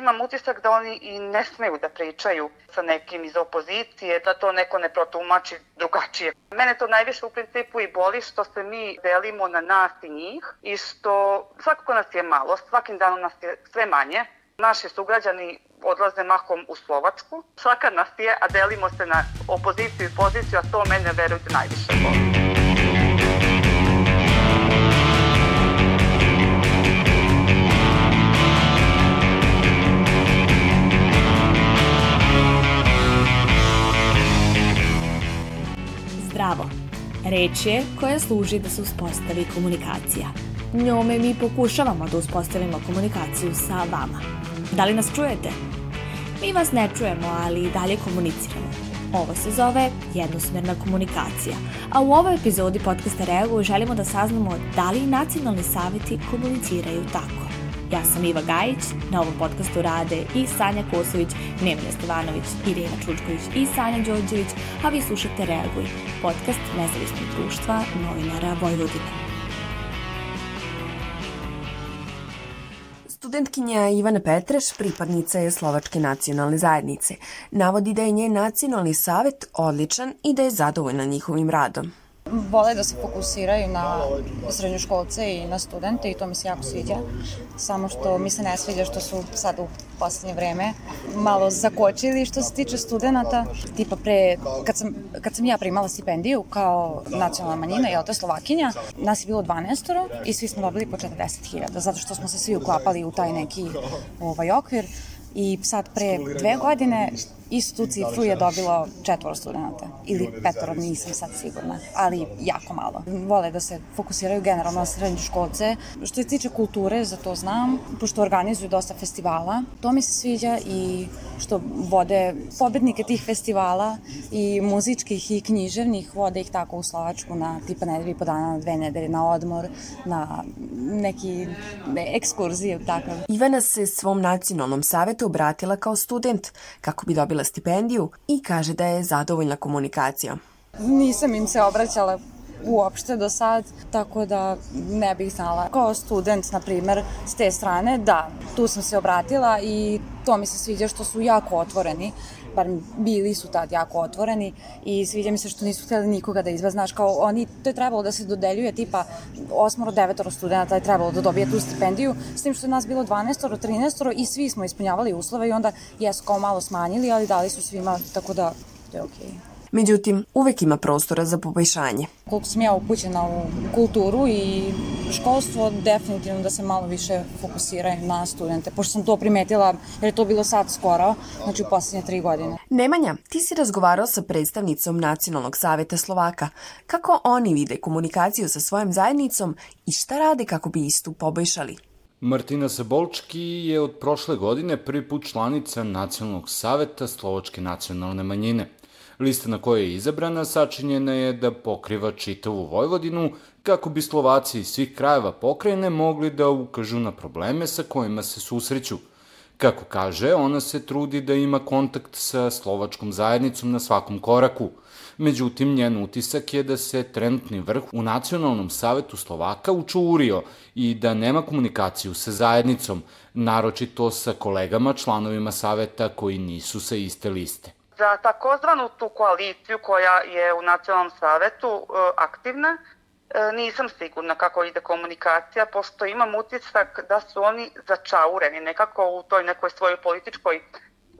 imam utisak da oni i ne smeju da pričaju sa nekim iz opozicije, da to neko ne protumači drugačije. Mene to najviše u principu i boli što se mi delimo na nas i njih i što svakako nas je malo, svakim danom nas je sve manje. Naši sugrađani odlaze mahom u Slovačku. Svaka nas je, a delimo se na opoziciju i poziciju, a to mene, verujte, najviše boli. Reč je koja služi da se uspostavi komunikacija. Njome mi pokušavamo da uspostavimo komunikaciju sa vama. Da li nas čujete? Mi vas ne čujemo, ali i dalje komuniciramo. Ovo se zove jednosmerna komunikacija. A u ovoj epizodi podcasta Reagu želimo da saznamo da li nacionalni saveti komuniciraju tako. Ja sam Iva Gajić, na ovom podcastu rade i Sanja Kosović, Nemanja Stevanović, Irina Čučković i Sanja Đorđević, a vi slušate Reaguj, podcast nezavisnog društva novinara Vojvodine. Studentkinja Ivana Petreš, pripadnica je Slovačke nacionalne zajednice. Navodi da je njen nacionalni savet odličan i da je zadovoljna njihovim radom vole da se fokusiraju na srednjoškolce i na studente i to mi se jako sviđa. Samo što mi se ne sviđa što su sad u poslednje vreme malo zakočili što se tiče studenta. Tipa pre, kad sam, kad sam ja primala stipendiju kao nacionalna manjina, jel to je Slovakinja, nas je bilo 12 i svi smo dobili po 40.000, zato što smo se svi uklapali u taj neki ovaj okvir i sad pre dve godine istu tu cifru je dobilo četvoro studenta ili petoro, nisam sad sigurna, ali jako malo. Vole da se fokusiraju generalno na srednje školce. Što se tiče kulture, za to znam, pošto organizuju dosta festivala, to mi se sviđa i što vode pobednike tih festivala i muzičkih i književnih, vode ih tako u Slovačku na tipa nedelji po dana, na dve nedelje, na odmor, na neki ekskurzije, takav. Ivana se svom nacionalnom savetu obratila kao student kako bi dobila stipendiju i kaže da je zadovoljna komunikacijom. Nisam im se obraćala uopšte do sad, tako da ne bih znala. Kao student, na primer, s te strane, da, tu sam se obratila i to mi se sviđa što su jako otvoreni bar bili su tad jako otvoreni i sviđa mi se što nisu hteli nikoga da izva, znaš, kao oni, to je trebalo da se dodeljuje tipa osmoro, devetoro studenta je trebalo da dobije tu stipendiju, s tim što je nas bilo 12 13 i svi smo ispunjavali uslove i onda jesu kao malo smanjili, ali dali su svima, tako da to je okej. Okay. Međutim, uvek ima prostora za poboljšanje. Koliko sam ja upućena u kulturu i školstvo, definitivno da se malo više fokusiraju na studente, pošto sam to primetila, jer je to bilo sad skoro, znači u poslednje tri godine. Nemanja, ti si razgovarao sa predstavnicom Nacionalnog saveta Slovaka. Kako oni vide komunikaciju sa svojom zajednicom i šta rade kako bi istu poboljšali? Martina Sabolčki je od prošle godine prvi put članica Nacionalnog saveta Slovačke nacionalne manjine. Lista na kojoj je izabrana sačinjena je da pokriva čitavu Vojvodinu kako bi Slovaci iz svih krajeva pokrajine mogli da ukažu na probleme sa kojima se susreću. Kako kaže, ona se trudi da ima kontakt sa slovačkom zajednicom na svakom koraku. Međutim, njen utisak je da se trenutni vrh u Nacionalnom savetu Slovaka učurio i da nema komunikaciju sa zajednicom, naročito sa kolegama članovima saveta koji nisu sa iste liste za takozvanu tu koaliciju koja je u nacionalnom savetu e, aktivna, e, nisam sigurna kako ide komunikacija, pošto imam utisak da su oni začaureni nekako u toj nekoj svojoj političkoj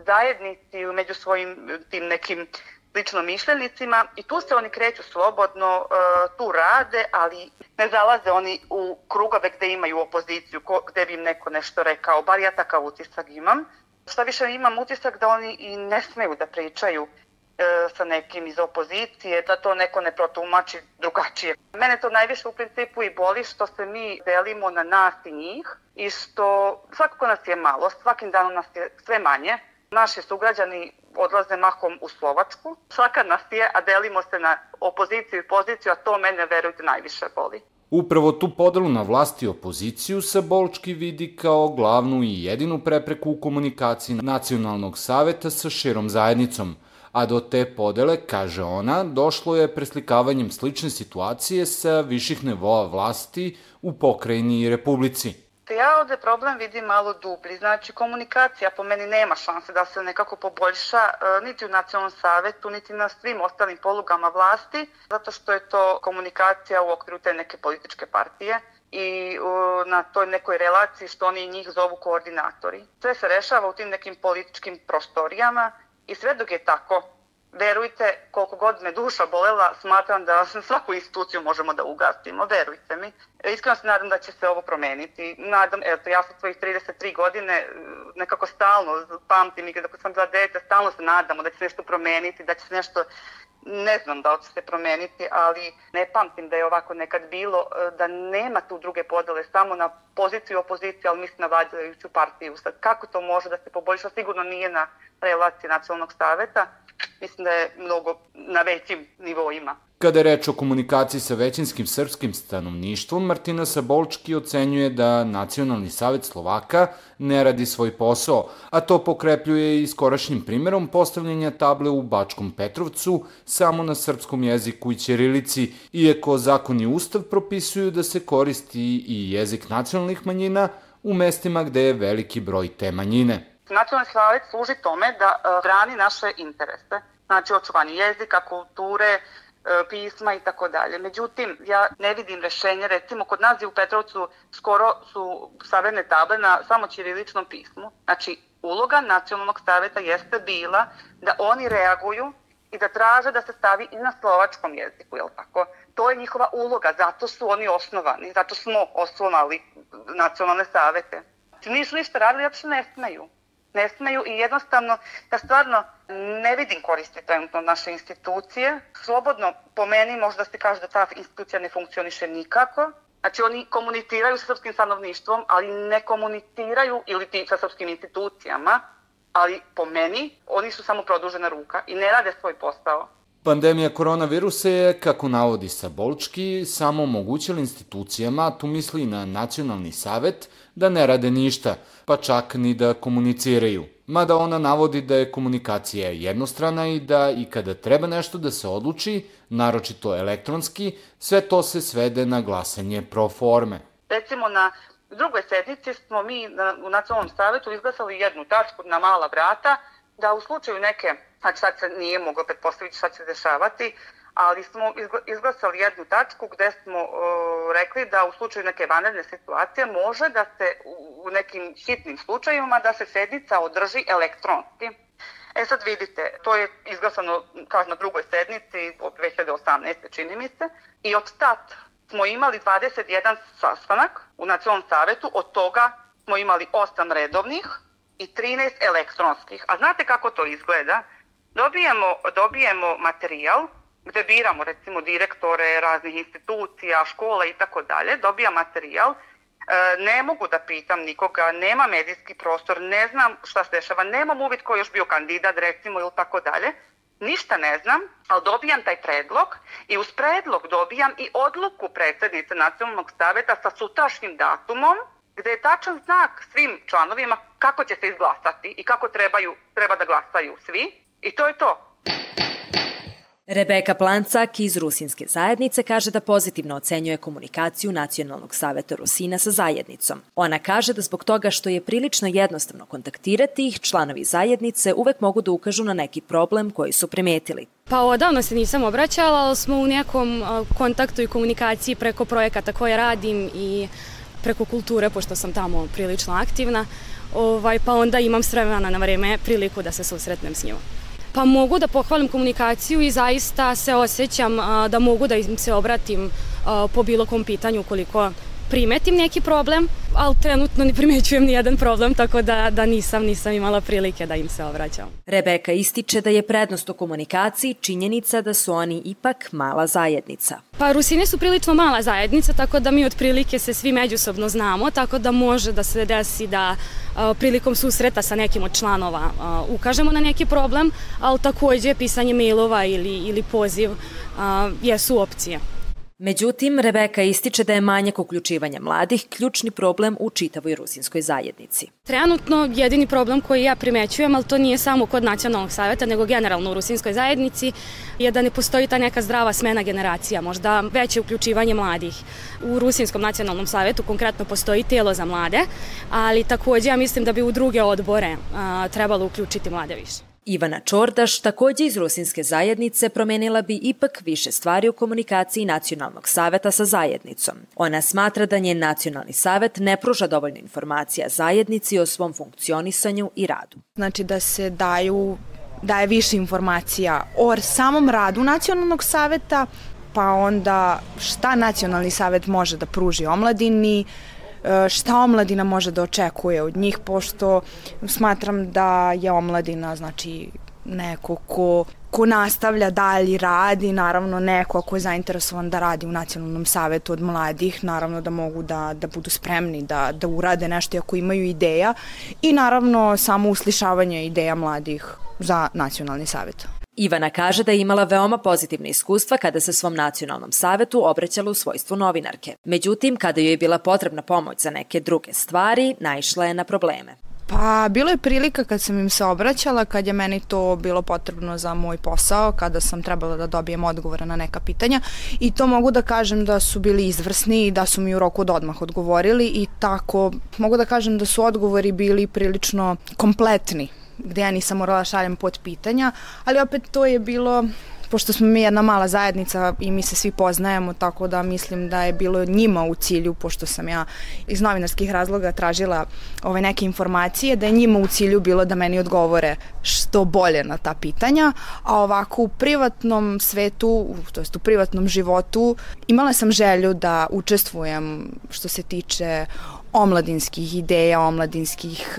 zajednici, među svojim tim nekim lično mišljenicima i tu se oni kreću slobodno, e, tu rade, ali ne zalaze oni u krugove gde imaju opoziciju, gde bi im neko nešto rekao, bar ja takav utisak imam. Šta više imam utisak da oni i ne smeju da pričaju e, sa nekim iz opozicije, da to neko ne protumači drugačije. Mene to najviše u principu i boli što se mi delimo na nas i njih i što svakako nas je malo, svakim danom nas je sve manje. Naši sugrađani odlaze mahom u Slovačku. Svaka nas je, a delimo se na opoziciju i poziciju, a to mene, verujte, najviše boli. Upravo tu podelu na vlast i opoziciju se Bolčki vidi kao glavnu i jedinu prepreku u komunikaciji nacionalnog saveta sa širom zajednicom, a do te podele, kaže ona, došlo je preslikavanjem slične situacije sa viših nivoa vlasti u pokrajini i republici. Ja ovde problem vidim malo dublji. Znači, komunikacija po meni nema šanse da se nekako poboljša e, niti u nacionalnom savetu, niti na svim ostalim polugama vlasti, zato što je to komunikacija u okviru te neke političke partije i na toj nekoj relaciji što oni njih zovu koordinatori. Sve se rešava u tim nekim političkim prostorijama i sve dok je tako, verujte, koliko god me duša bolela, smatram da svaku instituciju možemo da ugasimo, verujte mi. Iskreno se nadam da će se ovo promeniti. Nadam, eto, ja sam svojih 33 godine nekako stalno pamtim i kada sam bila dete, stalno se nadamo da će se nešto promeniti, da će se nešto ne znam da li će se promeniti, ali ne pamtim da je ovako nekad bilo, da nema tu druge podele, samo na poziciju opozicije, ali mislim na vladajuću partiju. Sad, kako to može da se poboljša? Sigurno nije na relaciji nacionalnog saveta, mislim da je mnogo na većim nivoima. Kada je reč o komunikaciji sa većinskim srpskim stanovništvom, Martina Sabolčki ocenjuje da Nacionalni savet Slovaka ne radi svoj posao, a to pokrepljuje i skorašnjim primerom postavljanja table u Bačkom Petrovcu samo na srpskom jeziku i ćirilici, iako zakon i ustav propisuju da se koristi i jezik nacionalnih manjina u mestima gde je veliki broj te manjine. Nacionalni savet služi tome da e, brani naše interese, znači očuvanje jezika, kulture, e, pisma i tako dalje. Međutim, ja ne vidim rešenje, recimo kod nas je u Petrovcu skoro su savremene table na samo ćiriličnom pismu. Znači, uloga nacionalnog saveta jeste bila da oni reaguju i da traže da se stavi i na slovačkom jeziku, je tako? To je njihova uloga, zato su oni osnovani, zato smo osnovali nacionalne savete. Nisu ništa radili, što ne smeju ne smeju i jednostavno ja stvarno ne vidim koristi trenutno naše institucije. Slobodno po meni možda se kaže da ta institucija ne funkcioniše nikako. Znači oni komuniciraju sa srpskim stanovništvom, ali ne komuniciraju ili ti sa srpskim institucijama, ali po meni oni su samo produžena ruka i ne rade svoj posao. Pandemija koronavirusa je, kako navodi Sabolčki, samo omogućila institucijama, tu misli na Nacionalni savet, da ne rade ništa, pa čak ni da komuniciraju. Mada ona navodi da je komunikacija jednostrana i da i kada treba nešto da se odluči, naročito elektronski, sve to se svede na glasanje pro forme. Recimo na drugoj sednici smo mi na, u Nacionalnom savetu izglasali jednu tačku na mala vrata, da u slučaju neke, znači sad se nije moglo pretpostaviti šta će dešavati, ali smo izglasali jednu tačku gde smo uh, rekli da u slučaju neke vanredne situacije može da se u nekim hitnim slučajevima da se sednica održi elektronski. E sad vidite, to je izglasano kao na drugoj sednici od 2018. čini mi se i od tad smo imali 21 sastanak u nacionalnom savetu, od toga smo imali 8 redovnih i 13 elektronskih. A znate kako to izgleda? Dobijemo, dobijemo materijal gde biramo recimo direktore raznih institucija, škola i tako dalje, dobija materijal, e, ne mogu da pitam nikoga, nema medijski prostor, ne znam šta se dešava, nemam uvid ko je još bio kandidat recimo ili tako dalje, ništa ne znam, ali dobijam taj predlog i uz predlog dobijam i odluku predsednice nacionalnog saveta sa sutrašnjim datumom gde je tačan znak svim članovima kako će se izglasati i kako trebaju, treba da glasaju svi i to je to. Rebeka Plancak iz Rusinske zajednice kaže da pozitivno ocenjuje komunikaciju Nacionalnog saveta Rusina sa zajednicom. Ona kaže da zbog toga što je prilično jednostavno kontaktirati ih, članovi zajednice uvek mogu da ukažu na neki problem koji su primetili. Pa odavno se nisam obraćala, ali smo u nekom kontaktu i komunikaciji preko projekata koje radim i preko kulture, pošto sam tamo prilično aktivna, ovaj, pa onda imam s vremena na vreme priliku da se susretnem s njima. Pa mogu da pohvalim komunikaciju i zaista se osjećam da mogu da im se obratim po bilo kom pitanju ukoliko primetim neki problem, ali trenutno ne primećujem ni jedan problem, tako da, da nisam, nisam imala prilike da im se obraćam. Rebeka ističe da je prednost u komunikaciji činjenica da su oni ipak mala zajednica. Pa Rusine su prilično mala zajednica, tako da mi otprilike se svi međusobno znamo, tako da može da se desi da prilikom susreta sa nekim od članova ukažemo na neki problem, ali takođe pisanje mailova ili, ili poziv jesu opcije. Međutim, Rebeka ističe da je manjak uključivanja mladih ključni problem u čitavoj rusinskoj zajednici. Trenutno jedini problem koji ja primećujem, ali to nije samo kod nacionalnog savjeta, nego generalno u rusinskoj zajednici, je da ne postoji ta neka zdrava smena generacija, možda veće uključivanje mladih. U Rusinskom nacionalnom savjetu konkretno postoji telo za mlade, ali takođe ja mislim da bi u druge odbore a, trebalo uključiti mlade više. Ivana Čordaš, takođe iz Rusinske zajednice, promenila bi ipak više stvari u komunikaciji Nacionalnog saveta sa zajednicom. Ona smatra da njen Nacionalni savet ne pruža dovoljno informacija zajednici o svom funkcionisanju i radu. Znači da se daju daje više informacija o samom radu Nacionalnog saveta, pa onda šta Nacionalni savet može da pruži omladini, šta omladina može da očekuje od njih, pošto smatram da je omladina, znači, neko ko, ko nastavlja dalji rad i naravno neko ako je zainteresovan da radi u nacionalnom savetu od mladih, naravno da mogu da, da budu spremni da, da urade nešto ako imaju ideja i naravno samo uslišavanje ideja mladih za nacionalni savet. Ivana kaže da je imala veoma pozitivne iskustva kada se svom nacionalnom savetu obraćala u svojstvu novinarke. Međutim, kada joj je bila potrebna pomoć za neke druge stvari, naišla je na probleme. Pa, bilo je prilika kad sam im se obraćala, kad je meni to bilo potrebno za moj posao, kada sam trebala da dobijem odgovore na neka pitanja i to mogu da kažem da su bili izvrsni i da su mi u roku od odmah odgovorili i tako mogu da kažem da su odgovori bili prilično kompletni gde ja nisam morala da šaljem pod pitanja, ali opet to je bilo pošto smo mi jedna mala zajednica i mi se svi poznajemo, tako da mislim da je bilo njima u cilju, pošto sam ja iz novinarskih razloga tražila ove neke informacije, da je njima u cilju bilo da meni odgovore što bolje na ta pitanja, a ovako u privatnom svetu, to jest u privatnom životu, imala sam želju da učestvujem što se tiče omladinskih ideja, omladinskih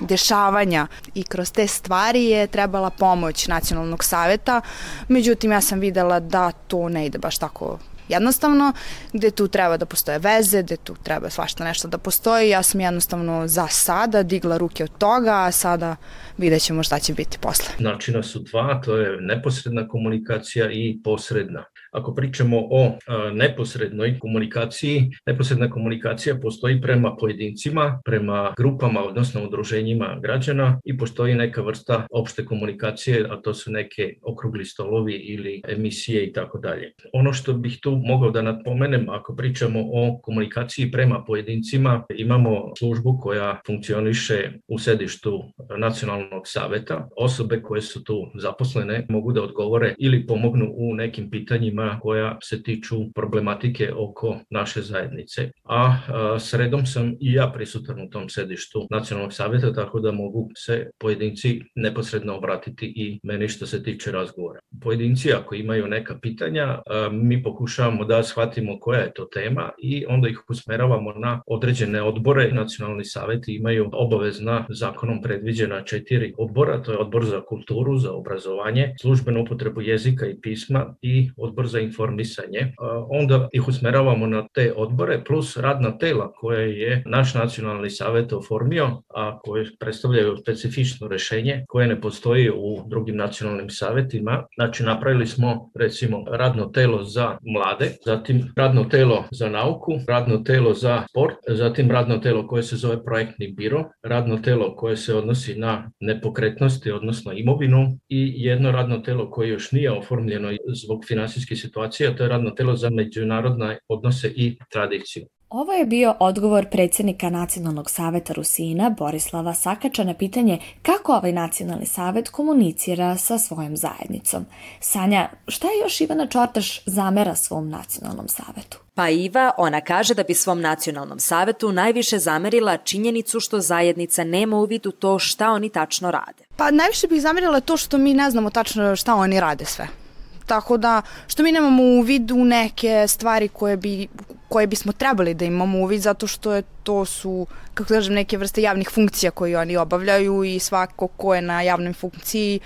dešavanja i kroz te stvari je trebala pomoć Nacionalnog saveta. Međutim, ja sam videla da to ne ide baš tako jednostavno, gde tu treba da postoje veze, gde tu treba svašta nešto da postoji. Ja sam jednostavno za sada digla ruke od toga, a sada vidjet ćemo šta će biti posle. Načina su dva, to je neposredna komunikacija i posredna. Ako pričamo o neposrednoj komunikaciji, neposredna komunikacija postoji prema pojedincima, prema grupama, odnosno udruženjima građana i postoji neka vrsta opšte komunikacije, a to su neke okrugli stolovi ili emisije i tako dalje. Ono što bih tu mogao da napomenem, ako pričamo o komunikaciji prema pojedincima, imamo službu koja funkcioniše u sedištu Nacionalnog saveta. Osobe koje su tu zaposlene mogu da odgovore ili pomognu u nekim pitanjima pitanjima koja se tiču problematike oko naše zajednice. A, a sredom sam i ja prisutan u tom sedištu Nacionalnog savjeta, tako da mogu se pojedinci neposredno obratiti i meni što se tiče razgovora. Pojedinci ako imaju neka pitanja, a, mi pokušavamo da shvatimo koja je to tema i onda ih usmeravamo na određene odbore. Nacionalni savjeti imaju obavezna zakonom predviđena četiri odbora, to je odbor za kulturu, za obrazovanje, službenu upotrebu jezika i pisma i odbor za informisanje, onda ih usmeravamo na te odbore plus radna tela koje je naš nacionalni savet oformio, a koje predstavljaju specifično rešenje koje ne postoji u drugim nacionalnim savetima. Znači napravili smo recimo radno telo za mlade, zatim radno telo za nauku, radno telo za sport, zatim radno telo koje se zove projektni biro, radno telo koje se odnosi na nepokretnosti, odnosno imovinu i jedno radno telo koje još nije oformljeno zbog finansijskih situacija, to je radno telo za međunarodne odnose i tradiciju. Ovo je bio odgovor predsjednika Nacionalnog saveta Rusina Borislava Sakača na pitanje kako ovaj nacionalni savet komunicira sa svojom zajednicom. Sanja, šta je još Ivana Čortaš zamera svom nacionalnom savetu? Pa Iva, ona kaže da bi svom nacionalnom savetu najviše zamerila činjenicu što zajednica nema uvid u to šta oni tačno rade. Pa najviše bih zamerila to što mi ne znamo tačno šta oni rade sve. Tako da, što mi nemamo uvid u neke stvari koje, bi, koje bismo trebali da imamo uvid, zato što je, to su, kako da kažem, neke vrste javnih funkcija koje oni obavljaju i svako ko je na javnoj funkciji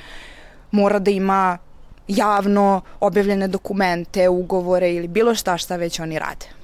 mora da ima javno objavljene dokumente, ugovore ili bilo šta šta već oni rade.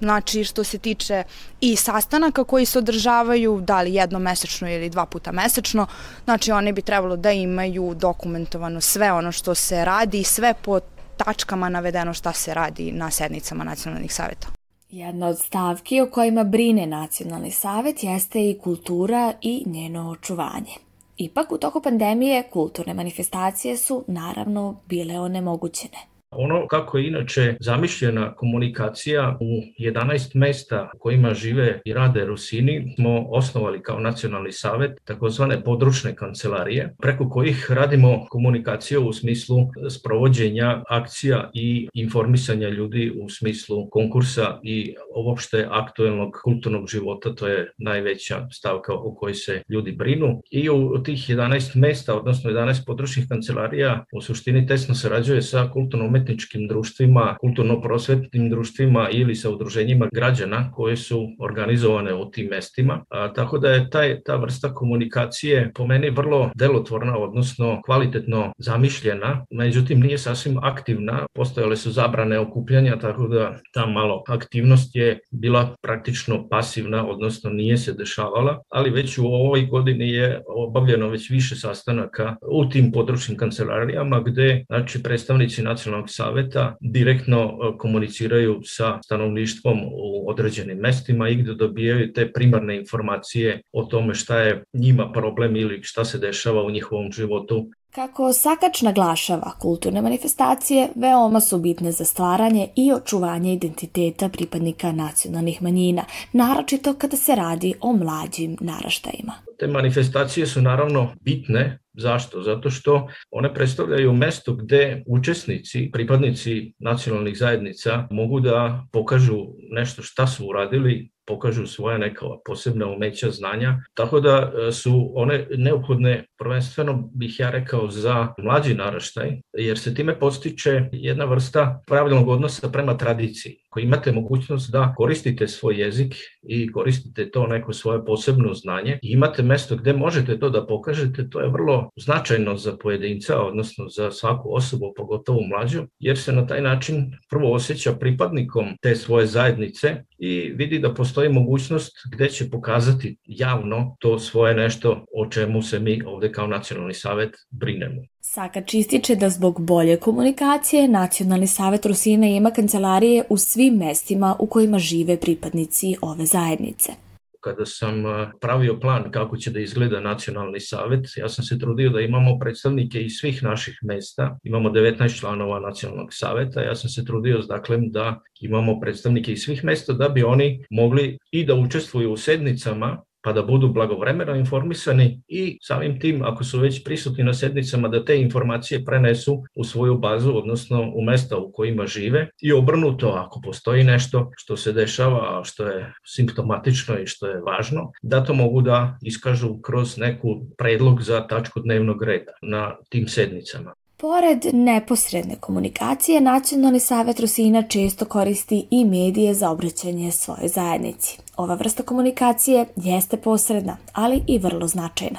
Znači, što se tiče i sastanaka koji se održavaju, da li jedno mesečno ili dva puta mesečno, znači oni bi trebalo da imaju dokumentovano sve ono što se radi i sve po tačkama navedeno šta se radi na sednicama nacionalnih saveta. Jedna od stavki o kojima brine Nacionalni savet jeste i kultura i njeno očuvanje. Ipak, u toku pandemije kulturne manifestacije su naravno bile onemogućene. Ono kako je inače zamišljena komunikacija u 11 mesta u kojima žive i rade Rusini smo osnovali kao nacionalni savet takozvane područne kancelarije preko kojih radimo komunikaciju u smislu sprovođenja akcija i informisanja ljudi u smislu konkursa i uopšte aktuelnog kulturnog života, to je najveća stavka o kojoj se ljudi brinu. I u tih 11 mesta, odnosno 11 područnih kancelarija, u suštini tesno sarađuje sa kulturnom umetničkim društvima, kulturno-prosvetnim društvima ili sa udruženjima građana koje su organizovane u tim mestima. A, tako da je taj, ta vrsta komunikacije po meni vrlo delotvorna, odnosno kvalitetno zamišljena, međutim nije sasvim aktivna. Postojale su zabrane okupljanja, tako da ta malo aktivnost je bila praktično pasivna, odnosno nije se dešavala, ali već u ovoj godini je obavljeno već više sastanaka u tim područnim kancelarijama gde znači, predstavnici nacionalnog saveta direktno e, komuniciraju sa stanovništvom u određenim mestima i gde dobijaju te primarne informacije o tome šta je njima problem ili šta se dešava u njihovom životu Kako Sakač naglašava, kulturne manifestacije veoma su bitne za stvaranje i očuvanje identiteta pripadnika nacionalnih manjina, naročito kada se radi o mlađim naraštajima. Te manifestacije su naravno bitne Zašto? Zato što one predstavljaju mesto gde učesnici, pripadnici nacionalnih zajednica mogu da pokažu nešto šta su uradili, pokažu svoja neka posebna umeća, znanja, tako da e, su one neophodne prvenstveno bih ja rekao za mlađi naraštaj, jer se time postiče jedna vrsta pravilnog odnosa prema tradiciji. Ako imate mogućnost da koristite svoj jezik i koristite to neko svoje posebno znanje i imate mesto gde možete to da pokažete, to je vrlo značajno za pojedinca, odnosno za svaku osobu, pogotovo mlađu, jer se na taj način prvo osjeća pripadnikom te svoje zajednice i vidi da postoji mogućnost gde će pokazati javno to svoje nešto o čemu se mi ovde kao nacionalni savet brinemo. Sakač ističe da zbog bolje komunikacije Nacionalni savet Rusina ima kancelarije u svim mestima u kojima žive pripadnici ove zajednice kada sam pravio plan kako će da izgleda nacionalni savet, ja sam se trudio da imamo predstavnike iz svih naših mesta. Imamo 19 članova nacionalnog saveta. Ja sam se trudio dakle da imamo predstavnike iz svih mesta da bi oni mogli i da učestvuju u sednicama pa da budu blagovremeno informisani i samim tim, ako su već prisutni na sednicama, da te informacije prenesu u svoju bazu, odnosno u mesta u kojima žive i obrnuto, ako postoji nešto što se dešava, što je simptomatično i što je važno, da to mogu da iskažu kroz neku predlog za tačku dnevnog reda na tim sednicama. Pored neposredne komunikacije, Nacionalni savet Rusina često koristi i medije za obraćanje svoje zajednici. Ova vrsta komunikacije jeste posredna, ali i vrlo značajna.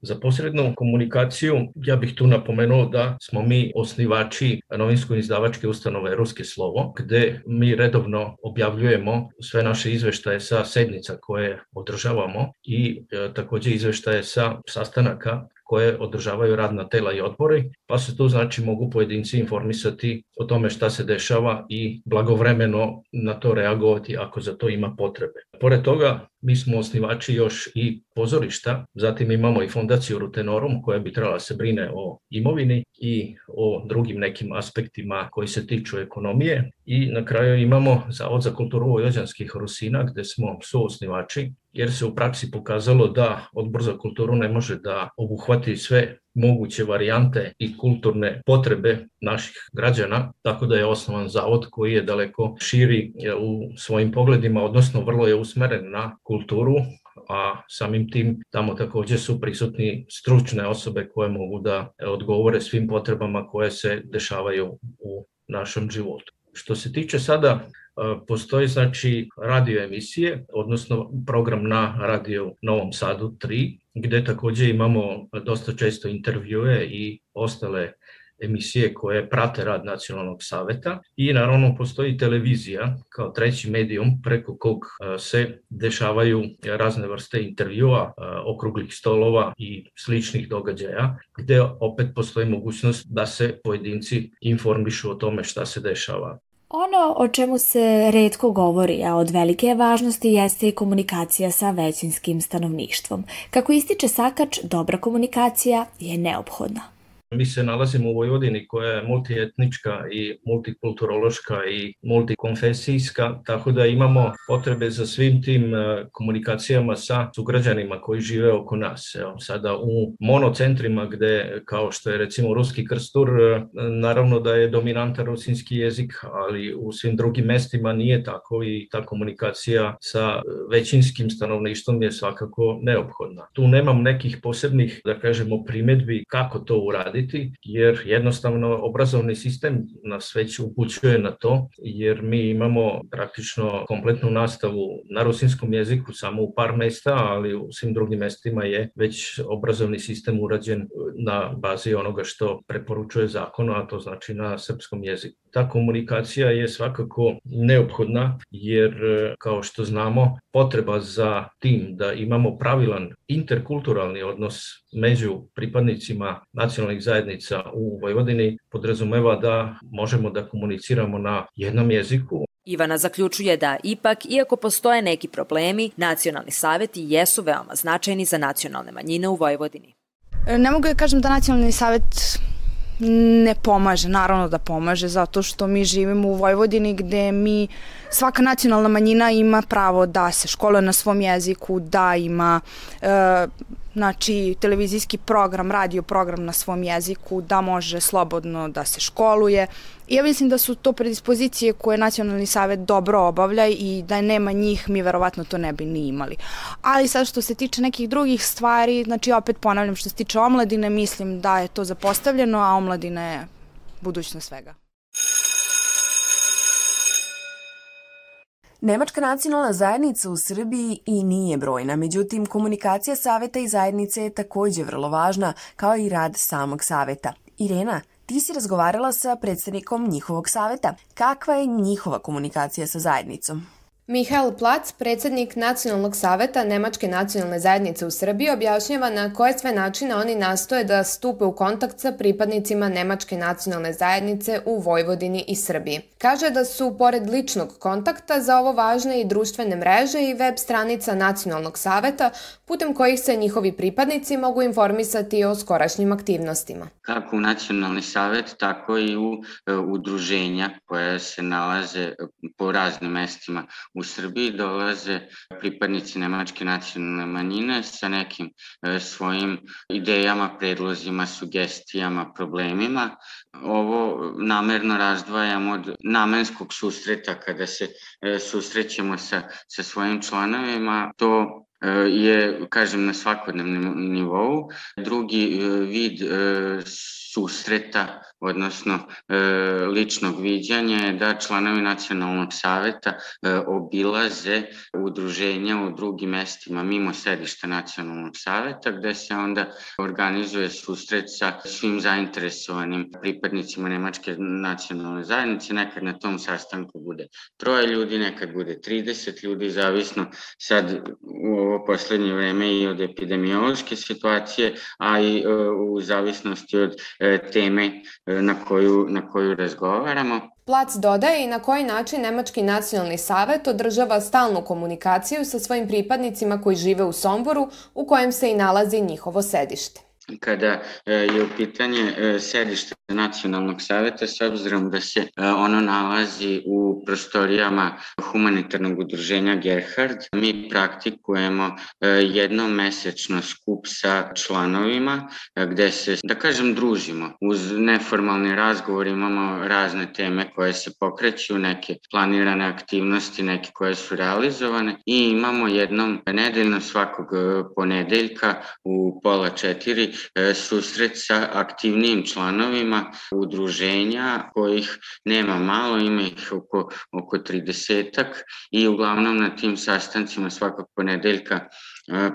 Za posrednu komunikaciju ja bih tu napomenuo da smo mi osnivači novinsko-izdavačke ustanove Ruske slovo, gde mi redovno objavljujemo sve naše izveštaje sa sednica koje održavamo i e, takođe izveštaje sa sastanaka koje održavaju radna tela i odbori, pa se tu znači mogu pojedinci informisati o tome šta se dešava i blagovremeno na to reagovati ako za to ima potrebe. Pored toga, mi smo osnivači još i pozorišta, zatim imamo i fondaciju Rutenorum koja bi trebala se brine o imovini i o drugim nekim aspektima koji se tiču ekonomije. I na kraju imamo Zavod za kulturu Vojvođanskih Rusina gde smo suosnivači jer se u praksi pokazalo da Odbor za kulturu ne može da obuhvati sve moguće varijante i kulturne potrebe naših građana, tako da je osnovan zavod koji je daleko širi u svojim pogledima, odnosno vrlo je usmeren na kulturu, a samim tim tamo takođe su prisutni stručne osobe koje mogu da odgovore svim potrebama koje se dešavaju u našem životu. Što se tiče sada Postoji znači radio emisije, odnosno program na radio Novom Sadu 3, gde takođe imamo dosta često intervjue i ostale emisije koje prate rad nacionalnog saveta i naravno postoji televizija kao treći medijum preko kog se dešavaju razne vrste intervjua, okruglih stolova i sličnih događaja, gde opet postoji mogućnost da se pojedinci informišu o tome šta se dešava. Ono o čemu se redko govori, a od velike važnosti jeste i komunikacija sa većinskim stanovništvom. Kako ističe Sakač, dobra komunikacija je neophodna. Mi se nalazimo u Vojvodini koja je multietnička i multikulturološka i multikonfesijska, tako da imamo potrebe za svim tim e, komunikacijama sa sugrađanima koji žive oko nas. Evo, sada u monocentrima gde, kao što je recimo ruski krstur, e, naravno da je dominantan rusinski jezik, ali u svim drugim mestima nije tako i ta komunikacija sa većinskim stanovništvom je svakako neophodna. Tu nemam nekih posebnih, da kažemo, primetbi kako to uraditi raditi, jer jednostavno obrazovni sistem nas već upućuje na to, jer mi imamo praktično kompletnu nastavu na rusinskom jeziku samo u par mesta, ali u svim drugim mestima je već obrazovni sistem urađen na bazi onoga što preporučuje zakon, a to znači na srpskom jeziku. Ta komunikacija je svakako neophodna, jer kao što znamo, potreba za tim da imamo pravilan interkulturalni odnos među pripadnicima nacionalnih zajednica u Vojvodini podrazumeva da možemo da komuniciramo na jednom jeziku, Ivana zaključuje da ipak, iako postoje neki problemi, nacionalni saveti jesu veoma značajni za nacionalne manjine u Vojvodini. Ne mogu da kažem da nacionalni savet ne pomaže, naravno da pomaže, zato što mi živimo u Vojvodini gde mi, svaka nacionalna manjina ima pravo da se školuje na svom jeziku, da ima e, znači televizijski program, radio program na svom jeziku, da može slobodno da se školuje. I ja mislim da su to predispozicije koje Nacionalni savet dobro obavlja i da nema njih mi verovatno to ne bi ni imali. Ali sad što se tiče nekih drugih stvari, znači opet ponavljam što se tiče omladine, mislim da je to zapostavljeno, a omladina je budućnost svega. Nemačka nacionalna zajednica u Srbiji i nije brojna, međutim komunikacija saveta i zajednice je takođe vrlo važna, kao i rad samog saveta. Irena, ti si razgovarala sa predstavnikom njihovog saveta. Kakva je njihova komunikacija sa zajednicom? Mihael Plac, predsednik Nacionalnog saveta Nemačke nacionalne zajednice u Srbiji, objašnjava na koje sve načine oni nastoje da stupe u kontakt sa pripadnicima Nemačke nacionalne zajednice u Vojvodini i Srbiji. Kaže da su, pored ličnog kontakta, za ovo važne i društvene mreže i web stranica Nacionalnog saveta, putem kojih se njihovi pripadnici mogu informisati o skorašnjim aktivnostima. Kako u Nacionalni savet, tako i u e, udruženja koja se nalaze po raznim mestima u Srbiji dolaze pripadnici nemačke nacionalne manjine sa nekim e, svojim idejama, predlozima, sugestijama, problemima. Ovo namerno razdvajamo od namenskog susreta kada se e, susrećemo sa, sa svojim članovima. To je, kažem, na svakodnevnom nivou. Drugi vid susreta odnosno e, ličnog viđanja je da članovi nacionalnog saveta e, obilaze udruženja u drugim mestima mimo sedišta nacionalnog saveta gde se onda organizuje susret sa svim zainteresovanim pripadnicima Nemačke nacionalne zajednice. Nekad na tom sastanku bude troje ljudi, nekad bude 30 ljudi, zavisno sad u ovo poslednje vreme i od epidemiološke situacije, a i e, u zavisnosti od e, teme na koju, na koju razgovaramo. Plac dodaje i na koji način Nemački nacionalni savet održava stalnu komunikaciju sa svojim pripadnicima koji žive u Somboru, u kojem se i nalazi njihovo sedište kada e, je u pitanje e, sedište Nacionalnog saveta, s obzirom da se e, ono nalazi u prostorijama humanitarnog udruženja Gerhard, mi praktikujemo jednom mesečno skup sa članovima gde se, da kažem, družimo. Uz neformalni razgovor imamo razne teme koje se pokreću, neke planirane aktivnosti, neke koje su realizovane i imamo jednom nedeljno svakog ponedeljka u pola četiri E, susret sa aktivnijim članovima udruženja kojih nema malo, ima ih oko, oko 30-ak i uglavnom na tim sastancima svakog ponedeljka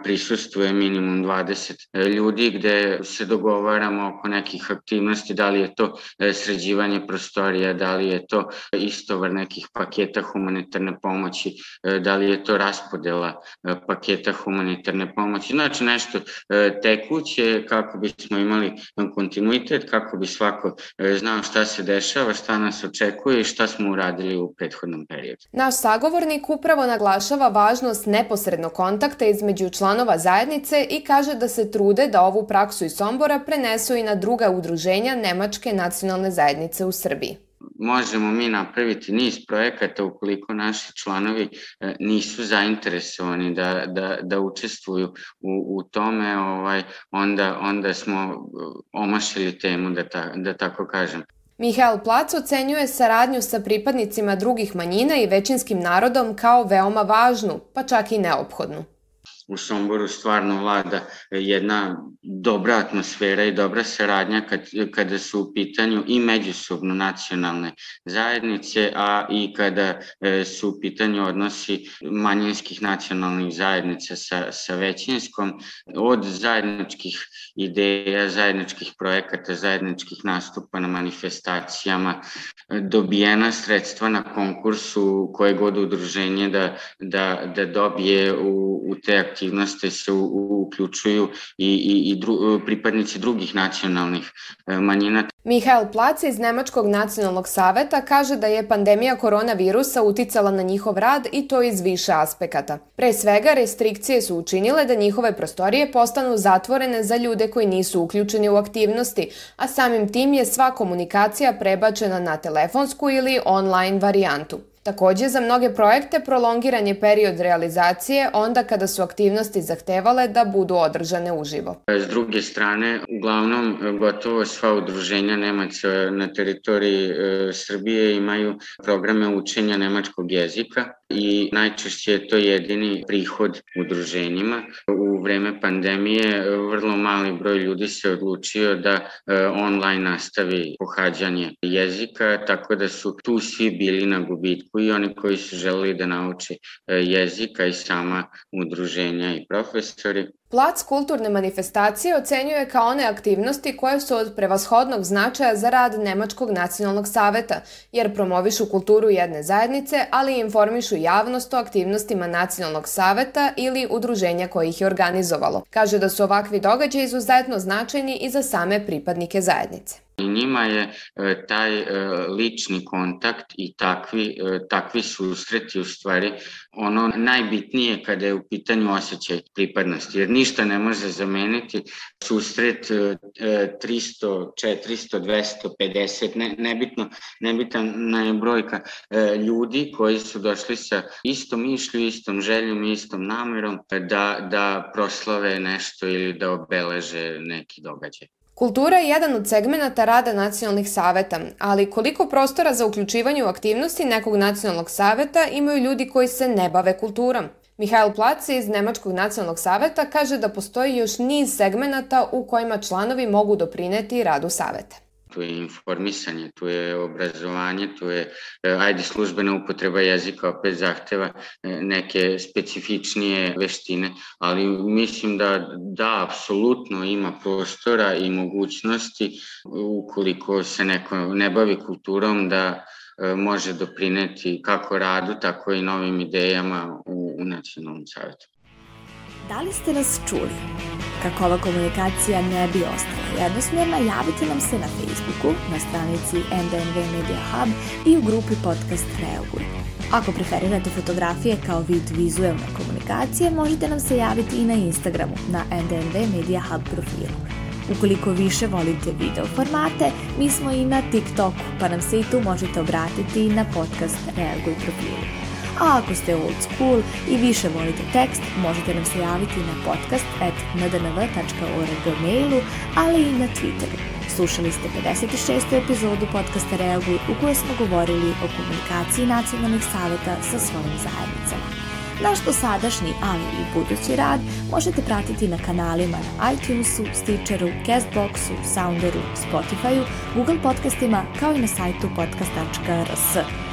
prisustuje minimum 20 ljudi gde se dogovaramo oko nekih aktivnosti, da li je to sređivanje prostorija, da li je to istovar nekih paketa humanitarne pomoći, da li je to raspodela paketa humanitarne pomoći. Znači nešto tekuće kako bismo imali kontinuitet, kako bi svako znao šta se dešava, šta nas očekuje i šta smo uradili u prethodnom periodu. Naš sagovornik upravo naglašava važnost neposrednog kontakta između članova zajednice i kaže da se trude da ovu praksu iz Sombora prenesu i na druga udruženja Nemačke nacionalne zajednice u Srbiji možemo mi napraviti niz projekata ukoliko naši članovi e, nisu zainteresovani da, da, da učestvuju u, u tome, ovaj, onda, onda smo e, omašili temu, da, ta, da tako kažem. Mihael Plac ocenjuje saradnju sa pripadnicima drugih manjina i većinskim narodom kao veoma važnu, pa čak i neophodnu u Somboru stvarno vlada jedna dobra atmosfera i dobra saradnja kad, kada su u pitanju i međusobno nacionalne zajednice, a i kada e, su u pitanju odnosi manjinskih nacionalnih zajednica sa, sa većinskom, od zajedničkih ideja, zajedničkih projekata, zajedničkih nastupa na manifestacijama, dobijena sredstva na konkursu koje god udruženje da, da, da dobije u, u te aktivnosti se u, uključuju i, i, i dru, pripadnici drugih nacionalnih e, manjina. Mihael Plac iz Nemačkog nacionalnog saveta kaže da je pandemija koronavirusa uticala na njihov rad i to iz više aspekata. Pre svega, restrikcije su učinile da njihove prostorije postanu zatvorene za ljude koji nisu uključeni u aktivnosti, a samim tim je sva komunikacija prebačena na telefonsku ili online varijantu. Takođe, za mnoge projekte prolongiran je period realizacije onda kada su aktivnosti zahtevale da budu održane uživo. S druge strane, uglavnom, gotovo sva udruženja Nemaca na teritoriji e, Srbije imaju programe učenja nemačkog jezika i najčešće je to jedini prihod udruženjima. U vreme pandemije vrlo mali broj ljudi se odlučio da e, online nastavi pohađanje jezika, tako da su tu svi bili na gubitku i oni koji su želeli da nauče e, jezika i sama udruženja i profesori. Plac kulturne manifestacije ocenjuje kao one aktivnosti koje su od prevashodnog značaja za rad Nemačkog nacionalnog saveta, jer promovišu kulturu jedne zajednice, ali i informišu javnost o aktivnostima nacionalnog saveta ili udruženja koje ih je organizovalo. Kaže da su ovakvi događaji izuzetno značajni i za same pripadnike zajednice. I njima je e, taj e, lični kontakt i takvi, e, takvi susreti u stvari ono najbitnije kada je u pitanju osjećaj pripadnosti, jer ništa ne može zameniti susret 300, 400, 250, ne, nebitno, nebitna je brojka ljudi koji su došli sa istom mišlju, istom željom, istom namerom da, da proslave nešto ili da obeleže neki događaj. Kultura je jedan od segmenata rada nacionalnih saveta, ali koliko prostora za uključivanje u aktivnosti nekog nacionalnog saveta imaju ljudi koji se ne bave kulturom? Mihajl Plac iz Nemačkog nacionalnog saveta kaže da postoji još niz segmenata u kojima članovi mogu doprineti radu saveta tu je informisanje, tu je obrazovanje, tu je, e, ajde, službena upotreba jezika opet zahteva e, neke specifičnije veštine, ali mislim da, da, apsolutno ima prostora i mogućnosti ukoliko se neko ne bavi kulturom da e, može doprineti kako radu, tako i novim idejama u, u Nacionalnom savjetu. Da li ste nas čuli? Kako ova komunikacija ne bi ostala jednosmjerna, javite nam se na Facebooku, na stranici NDNV Media Hub i u grupi podcast Reaguj. Ako preferirate fotografije kao vid vizuelne komunikacije, možete nam se javiti i na Instagramu na NDNV Media Hub profilu. Ukoliko više volite video formate, mi smo i na TikToku, pa nam se i tu možete obratiti na podcast Reaguj profilu a ako ste old school i više volite tekst, možete nam se javiti na podcast at ndnv.org mailu, ali i na Twitteru. Slušali ste 56. epizodu podcasta Reaguj u kojoj smo govorili o komunikaciji nacionalnih saveta sa svojim zajednicama. Naš dosadašnji, ali i budući rad možete pratiti na kanalima na iTunesu, Stitcheru, Castboxu, Sounderu, Spotifyu, Google podcastima kao i na sajtu podcast.rs.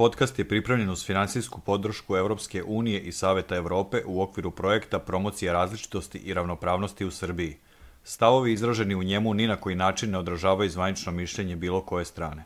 podcast je pripremljen uz finansijsku podršku Evropske unije i Saveta Evrope u okviru projekta Promocija različitosti i ravnopravnosti u Srbiji. Stavovi izraženi u njemu ni na koji način ne odražavaju zvanično mišljenje bilo koje strane.